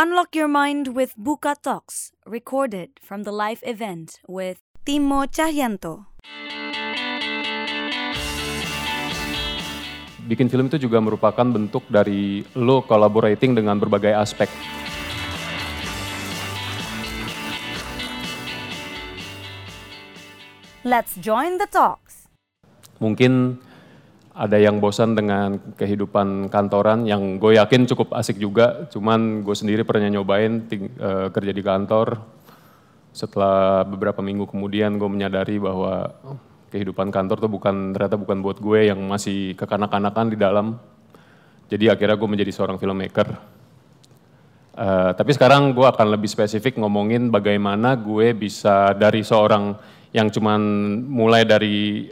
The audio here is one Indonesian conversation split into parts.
Unlock your mind with Buka Talks, recorded from the live event with Timo Cahyanto. Bikin film itu juga merupakan bentuk dari lo collaborating dengan berbagai aspek. Let's join the talks. Mungkin ada yang bosan dengan kehidupan kantoran yang gue yakin cukup asik juga, cuman gue sendiri pernah nyobain ting, uh, kerja di kantor. Setelah beberapa minggu kemudian gue menyadari bahwa kehidupan kantor tuh bukan ternyata bukan buat gue yang masih kekanak-kanakan di dalam. Jadi akhirnya gue menjadi seorang filmmaker. Uh, tapi sekarang gue akan lebih spesifik ngomongin bagaimana gue bisa dari seorang yang cuman mulai dari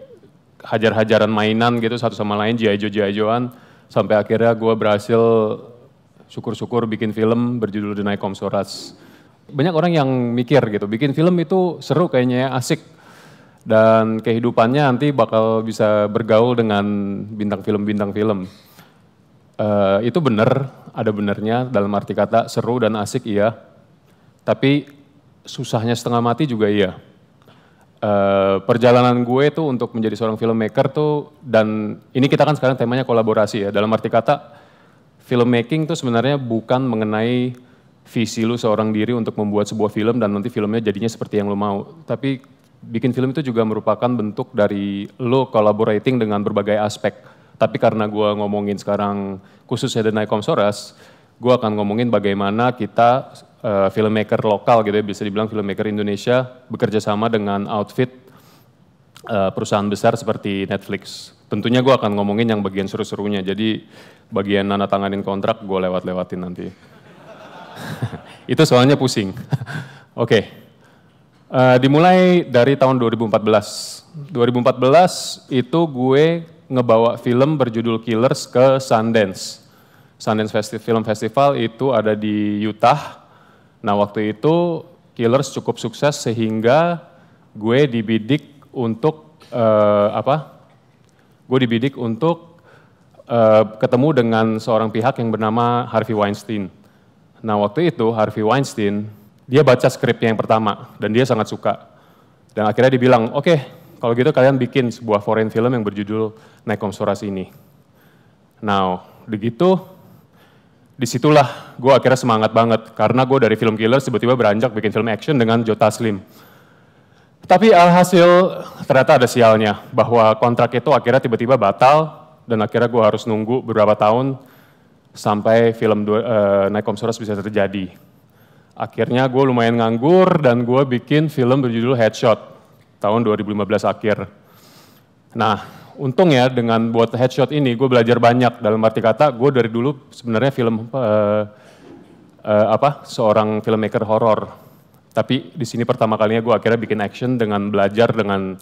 hajar-hajaran mainan gitu satu sama lain jaijo-jaijoan sampai akhirnya gue berhasil syukur-syukur bikin film berjudul The Night Soras. Banyak orang yang mikir gitu, bikin film itu seru kayaknya ya, asik. Dan kehidupannya nanti bakal bisa bergaul dengan bintang film-bintang film. Uh, itu benar, ada benernya dalam arti kata seru dan asik iya. Tapi susahnya setengah mati juga iya Uh, perjalanan gue tuh untuk menjadi seorang filmmaker tuh dan ini kita kan sekarang temanya kolaborasi ya. Dalam arti kata filmmaking tuh sebenarnya bukan mengenai visi lu seorang diri untuk membuat sebuah film dan nanti filmnya jadinya seperti yang lu mau. Tapi bikin film itu juga merupakan bentuk dari lo collaborating dengan berbagai aspek. Tapi karena gue ngomongin sekarang khususnya The Night Soras gue akan ngomongin bagaimana kita uh, filmmaker lokal gitu ya, bisa dibilang filmmaker Indonesia bekerja sama dengan outfit uh, perusahaan besar seperti Netflix. Tentunya gue akan ngomongin yang bagian seru-serunya, jadi bagian nana tanganin kontrak gue lewat-lewatin nanti. Itu soalnya pusing. Oke, okay. uh, dimulai dari tahun 2014. 2014 itu gue ngebawa film berjudul Killers ke Sundance. Sundance Film Festival itu ada di Utah Nah waktu itu Killers cukup sukses sehingga gue dibidik untuk uh, apa? Gue dibidik untuk uh, ketemu dengan seorang pihak yang bernama Harvey Weinstein. Nah waktu itu Harvey Weinstein dia baca skripnya yang pertama dan dia sangat suka. Dan akhirnya dibilang, oke okay, kalau gitu kalian bikin sebuah foreign film yang berjudul Naik Soras ini. Nah begitu di situlah gue akhirnya semangat banget karena gue dari film killer tiba-tiba beranjak bikin film action dengan Jota Slim. Tapi alhasil ternyata ada sialnya bahwa kontrak itu akhirnya tiba-tiba batal dan akhirnya gue harus nunggu beberapa tahun sampai film uh, Naik Komsoras bisa terjadi. Akhirnya gue lumayan nganggur dan gue bikin film berjudul Headshot tahun 2015 akhir. Nah, untung ya dengan buat headshot ini gue belajar banyak. Dalam arti kata gue dari dulu sebenarnya film uh, uh, apa seorang filmmaker horor. Tapi di sini pertama kalinya gue akhirnya bikin action dengan belajar dengan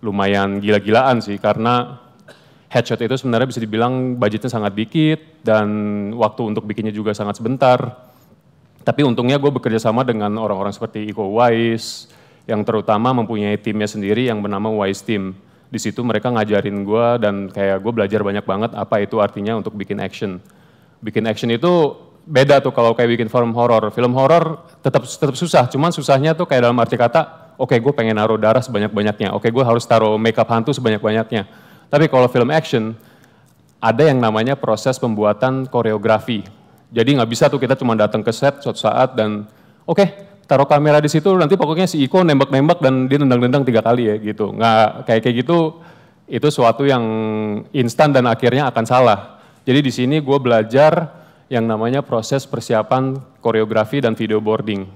lumayan gila-gilaan sih. Karena headshot itu sebenarnya bisa dibilang budgetnya sangat dikit dan waktu untuk bikinnya juga sangat sebentar. Tapi untungnya gue bekerja sama dengan orang-orang seperti Iko Wise yang terutama mempunyai timnya sendiri yang bernama Wise Team di situ mereka ngajarin gue dan kayak gue belajar banyak banget apa itu artinya untuk bikin action. Bikin action itu beda tuh kalau kayak bikin film horor. Film horor tetap tetap susah, cuman susahnya tuh kayak dalam arti kata, oke okay, gue pengen naruh darah sebanyak-banyaknya, oke okay, gue harus taruh makeup hantu sebanyak-banyaknya. Tapi kalau film action, ada yang namanya proses pembuatan koreografi. Jadi nggak bisa tuh kita cuma datang ke set suatu saat dan oke okay, taruh kamera di situ nanti pokoknya si Iko nembak-nembak dan dia nendang-nendang tiga kali ya gitu. Nggak kayak kayak gitu itu suatu yang instan dan akhirnya akan salah. Jadi di sini gue belajar yang namanya proses persiapan koreografi dan video boarding.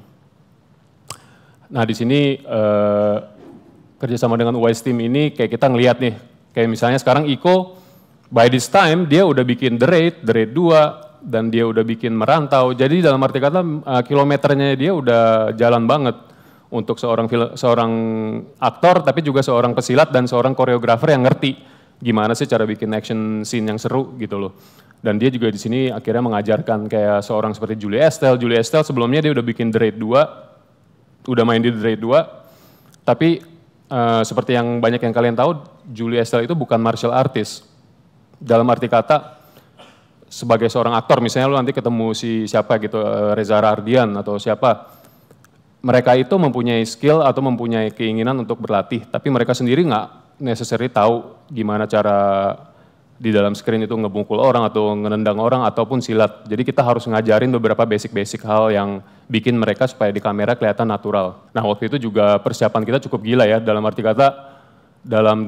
Nah di sini eh, kerjasama dengan Wise Team ini kayak kita ngelihat nih, kayak misalnya sekarang Iko by this time dia udah bikin The Raid, The Raid 2, dan dia udah bikin merantau. Jadi dalam arti kata uh, kilometernya dia udah jalan banget untuk seorang seorang aktor tapi juga seorang pesilat dan seorang koreografer yang ngerti gimana sih cara bikin action scene yang seru gitu loh. Dan dia juga di sini akhirnya mengajarkan kayak seorang seperti Julie Estelle. Julie Estelle sebelumnya dia udah bikin The Raid 2, udah main di The Raid 2, tapi uh, seperti yang banyak yang kalian tahu, Julie Estelle itu bukan martial artist. Dalam arti kata, sebagai seorang aktor, misalnya lu nanti ketemu si siapa gitu, eh, Reza Ardian atau siapa, mereka itu mempunyai skill atau mempunyai keinginan untuk berlatih, tapi mereka sendiri nggak necessary tahu gimana cara di dalam screen itu ngebungkul orang atau ngenendang orang ataupun silat. Jadi kita harus ngajarin beberapa basic-basic hal yang bikin mereka supaya di kamera kelihatan natural. Nah waktu itu juga persiapan kita cukup gila ya, dalam arti kata dalam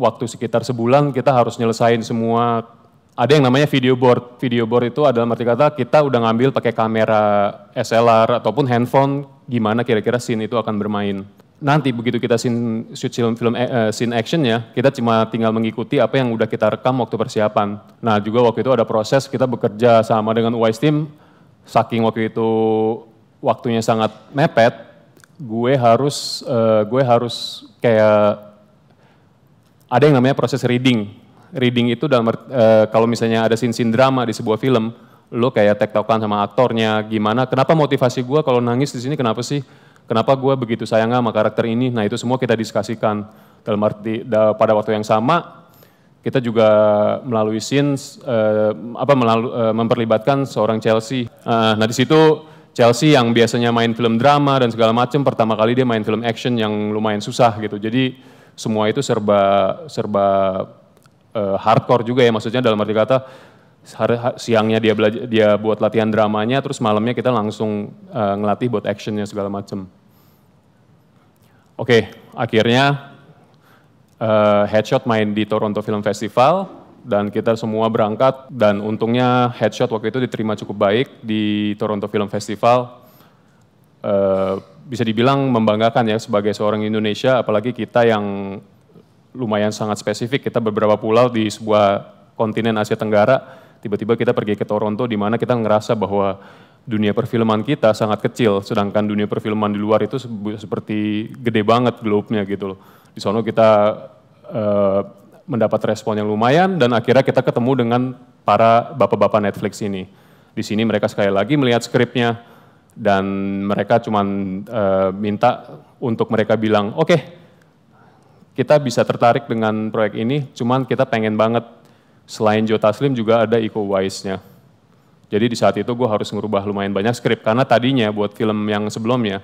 waktu sekitar sebulan kita harus nyelesain semua ada yang namanya video board. Video board itu adalah arti kata kita udah ngambil pakai kamera SLR ataupun handphone gimana kira-kira scene itu akan bermain nanti begitu kita scene, shoot film, film uh, scene actionnya, kita cuma tinggal mengikuti apa yang udah kita rekam waktu persiapan. Nah juga waktu itu ada proses kita bekerja sama dengan Wise Team, saking waktu itu waktunya sangat mepet, gue harus uh, gue harus kayak ada yang namanya proses reading. Reading itu dalam uh, kalau misalnya ada scene-scene drama di sebuah film, lo kayak tektokan sama aktornya, gimana, kenapa motivasi gue kalau nangis di sini kenapa sih? Kenapa gue begitu sayang sama karakter ini? Nah itu semua kita diskusikan dalam arti da, pada waktu yang sama kita juga melalui scenes uh, apa melalu, uh, memperlibatkan seorang Chelsea. Uh, nah di situ Chelsea yang biasanya main film drama dan segala macam pertama kali dia main film action yang lumayan susah gitu. Jadi semua itu serba serba uh, hardcore juga ya maksudnya dalam arti kata siangnya dia belajar dia buat latihan dramanya terus malamnya kita langsung uh, ngelatih buat actionnya segala macem. Oke, okay, akhirnya uh, Headshot main di Toronto Film Festival dan kita semua berangkat dan untungnya Headshot waktu itu diterima cukup baik di Toronto Film Festival. Uh, bisa dibilang membanggakan ya sebagai seorang Indonesia, apalagi kita yang lumayan sangat spesifik, kita beberapa pulau di sebuah kontinen Asia Tenggara tiba-tiba kita pergi ke Toronto di mana kita ngerasa bahwa dunia perfilman kita sangat kecil, sedangkan dunia perfilman di luar itu seperti gede banget globe-nya gitu loh. Di sana kita uh, mendapat respon yang lumayan dan akhirnya kita ketemu dengan para bapak-bapak Netflix ini. Di sini mereka sekali lagi melihat skripnya dan mereka cuma uh, minta untuk mereka bilang, oke, okay, kita bisa tertarik dengan proyek ini, cuman kita pengen banget selain Joe Taslim juga ada Iko Wise-nya. Jadi di saat itu gue harus ngerubah lumayan banyak skrip karena tadinya buat film yang sebelumnya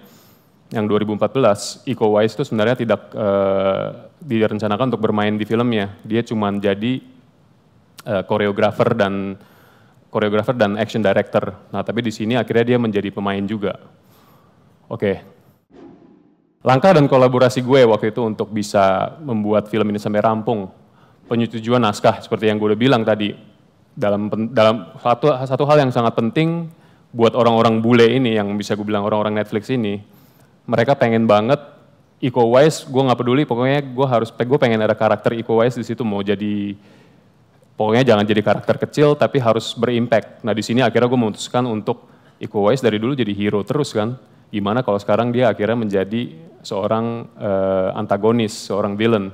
yang 2014 Iko Wise itu sebenarnya tidak uh, direncanakan untuk bermain di filmnya. Dia cuma jadi koreografer uh, dan koreografer dan action director. Nah, tapi di sini akhirnya dia menjadi pemain juga. Oke. Langkah dan kolaborasi gue waktu itu untuk bisa membuat film ini sampai rampung. Penyetujuan naskah seperti yang gue udah bilang tadi. Dalam dalam satu satu hal yang sangat penting buat orang-orang bule ini yang bisa gue bilang orang-orang Netflix ini mereka pengen banget Iko Wise gue nggak peduli. Pokoknya gue harus gue pengen ada karakter Iko Wise di situ mau jadi pokoknya jangan jadi karakter kecil tapi harus berimpact. Nah di sini akhirnya gue memutuskan untuk Iko Wise dari dulu jadi hero terus kan. Gimana kalau sekarang dia akhirnya menjadi seorang uh, antagonis seorang villain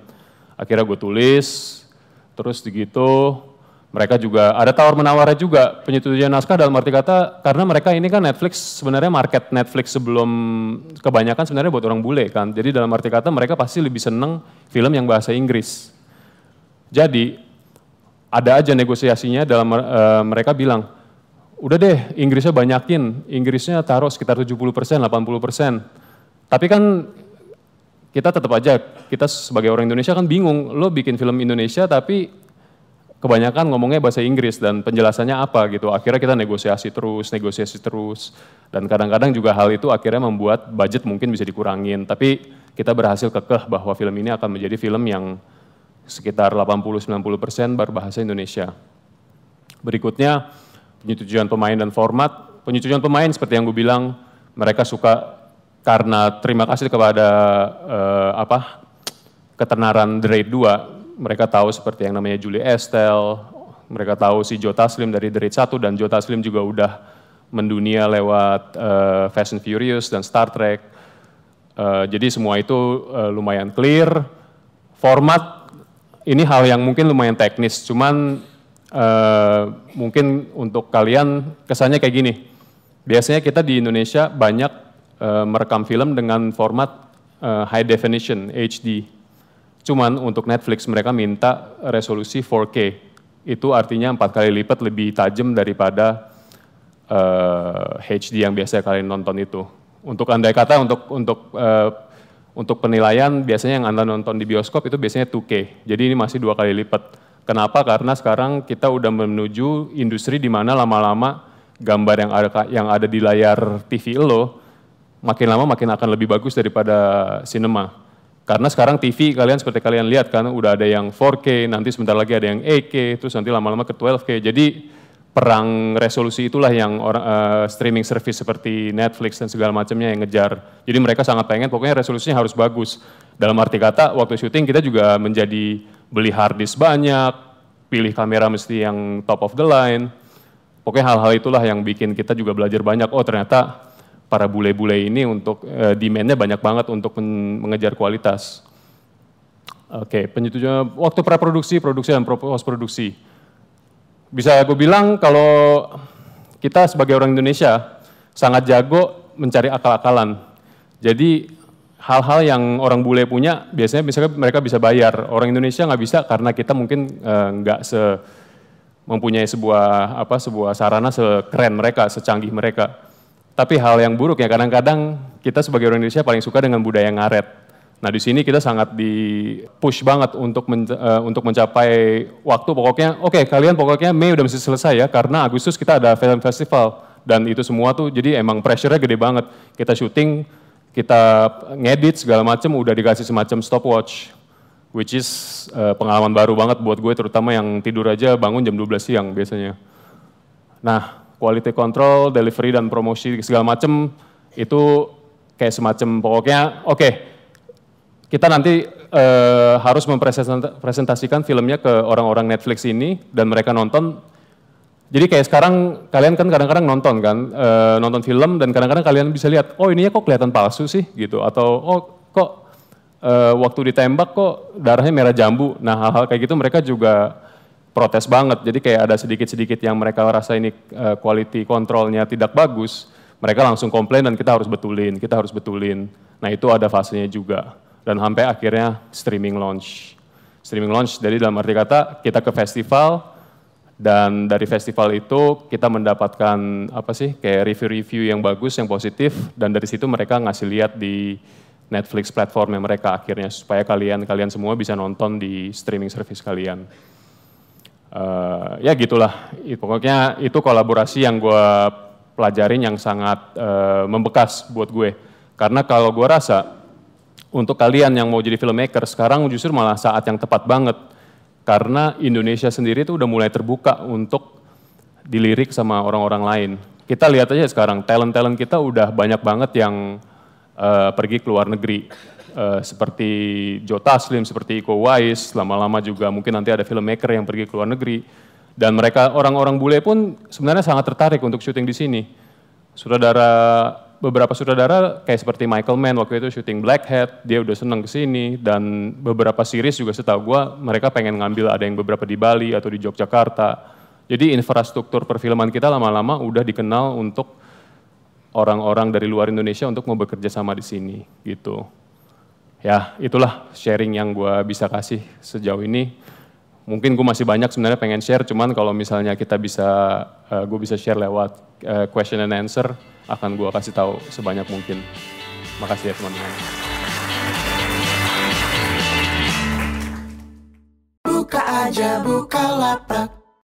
akhirnya gue tulis Terus begitu mereka juga ada tawar menawarnya juga penyetujuan naskah dalam arti kata karena mereka ini kan Netflix sebenarnya market Netflix sebelum kebanyakan sebenarnya buat orang bule kan. Jadi dalam arti kata mereka pasti lebih seneng film yang bahasa Inggris. Jadi ada aja negosiasinya dalam uh, mereka bilang udah deh Inggrisnya banyakin, Inggrisnya taruh sekitar 70 persen, 80 persen. Tapi kan kita tetap aja, kita sebagai orang Indonesia kan bingung, lo bikin film Indonesia tapi kebanyakan ngomongnya bahasa Inggris dan penjelasannya apa gitu. Akhirnya kita negosiasi terus, negosiasi terus. Dan kadang-kadang juga hal itu akhirnya membuat budget mungkin bisa dikurangin. Tapi kita berhasil kekeh bahwa film ini akan menjadi film yang sekitar 80-90% berbahasa Indonesia. Berikutnya, penyetujuan pemain dan format. Penyetujuan pemain seperti yang gue bilang, mereka suka karena terima kasih kepada uh, apa ketenaran Raid 2, mereka tahu seperti yang namanya Julie Estelle, mereka tahu si Joe Taslim dari Raid 1 dan Joe Taslim juga udah mendunia lewat uh, Fast and Furious dan Star Trek. Uh, jadi semua itu uh, lumayan clear. Format ini hal yang mungkin lumayan teknis, cuman uh, mungkin untuk kalian kesannya kayak gini. Biasanya kita di Indonesia banyak uh, merekam film dengan format uh, high definition HD. Cuman untuk Netflix mereka minta resolusi 4K. itu artinya empat kali lipat lebih tajam daripada uh, eh, HD yang biasa kalian nonton itu. Untuk andai kata untuk untuk uh, untuk penilaian biasanya yang anda nonton di bioskop itu biasanya 2K. Jadi ini masih dua kali lipat. Kenapa? Karena sekarang kita udah menuju industri di mana lama-lama gambar yang ada yang ada di layar TV lo makin lama makin akan lebih bagus daripada cinema. Karena sekarang TV kalian seperti kalian lihat kan udah ada yang 4K, nanti sebentar lagi ada yang 8K, terus nanti lama-lama ke 12K. Jadi perang resolusi itulah yang orang uh, streaming service seperti Netflix dan segala macamnya yang ngejar. Jadi mereka sangat pengen pokoknya resolusinya harus bagus. Dalam arti kata waktu syuting kita juga menjadi beli hard disk banyak, pilih kamera mesti yang top of the line. Pokoknya hal-hal itulah yang bikin kita juga belajar banyak. Oh ternyata para bule-bule ini untuk uh, demand-nya banyak banget untuk mengejar kualitas. Oke, okay, penyetujuan waktu praproduksi, produksi dan post produksi. Bisa aku bilang kalau kita sebagai orang Indonesia sangat jago mencari akal-akalan. Jadi hal-hal yang orang bule punya biasanya misalnya mereka bisa bayar. Orang Indonesia nggak bisa karena kita mungkin uh, nggak se mempunyai sebuah apa sebuah sarana sekeren mereka, secanggih mereka. Tapi hal yang buruk ya kadang-kadang kita sebagai orang Indonesia paling suka dengan budaya ngaret. Nah di sini kita sangat di push banget untuk men, uh, untuk mencapai waktu pokoknya. Oke okay, kalian pokoknya Mei udah mesti selesai ya karena Agustus kita ada film festival dan itu semua tuh jadi emang pressure-nya gede banget. Kita syuting, kita ngedit segala macam udah dikasih semacam stopwatch which is uh, pengalaman baru banget buat gue terutama yang tidur aja bangun jam 12 siang biasanya. Nah, quality control, delivery dan promosi segala macam itu kayak semacam pokoknya oke okay, kita nanti uh, harus mempresentasikan filmnya ke orang-orang Netflix ini dan mereka nonton. Jadi kayak sekarang kalian kan kadang-kadang nonton kan, uh, nonton film dan kadang-kadang kalian bisa lihat, oh ininya kok kelihatan palsu sih gitu, atau oh kok uh, waktu ditembak kok darahnya merah jambu. Nah hal-hal kayak gitu mereka juga protes banget. Jadi kayak ada sedikit-sedikit yang mereka rasa ini uh, quality controlnya tidak bagus, mereka langsung komplain dan kita harus betulin, kita harus betulin. Nah itu ada fasenya juga. Dan sampai akhirnya streaming launch. Streaming launch jadi dalam arti kata kita ke festival dan dari festival itu kita mendapatkan apa sih kayak review-review yang bagus, yang positif dan dari situ mereka ngasih lihat di Netflix platformnya mereka akhirnya supaya kalian kalian semua bisa nonton di streaming service kalian uh, ya gitulah. Pokoknya itu kolaborasi yang gue pelajarin yang sangat uh, membekas buat gue. Karena kalau gue rasa untuk kalian yang mau jadi filmmaker sekarang justru malah saat yang tepat banget. Karena Indonesia sendiri itu udah mulai terbuka untuk dilirik sama orang-orang lain. Kita lihat aja sekarang talent-talent kita udah banyak banget yang uh, pergi ke luar negeri uh, seperti Joe Taslim, seperti Iko Uwais, lama-lama juga mungkin nanti ada filmmaker yang pergi ke luar negeri. Dan mereka orang-orang bule pun sebenarnya sangat tertarik untuk syuting di sini. Sutradara beberapa sutradara kayak seperti Michael Mann waktu itu syuting Black Hat, dia udah seneng ke sini dan beberapa series juga setahu gue mereka pengen ngambil ada yang beberapa di Bali atau di Yogyakarta. Jadi infrastruktur perfilman kita lama-lama udah dikenal untuk orang-orang dari luar Indonesia untuk mau bekerja sama di sini gitu ya itulah sharing yang gue bisa kasih sejauh ini. Mungkin gue masih banyak sebenarnya pengen share, cuman kalau misalnya kita bisa, uh, eh, gue bisa share lewat uh, question and answer, akan gue kasih tahu sebanyak mungkin. Makasih ya teman-teman. Buka aja, buka lapak.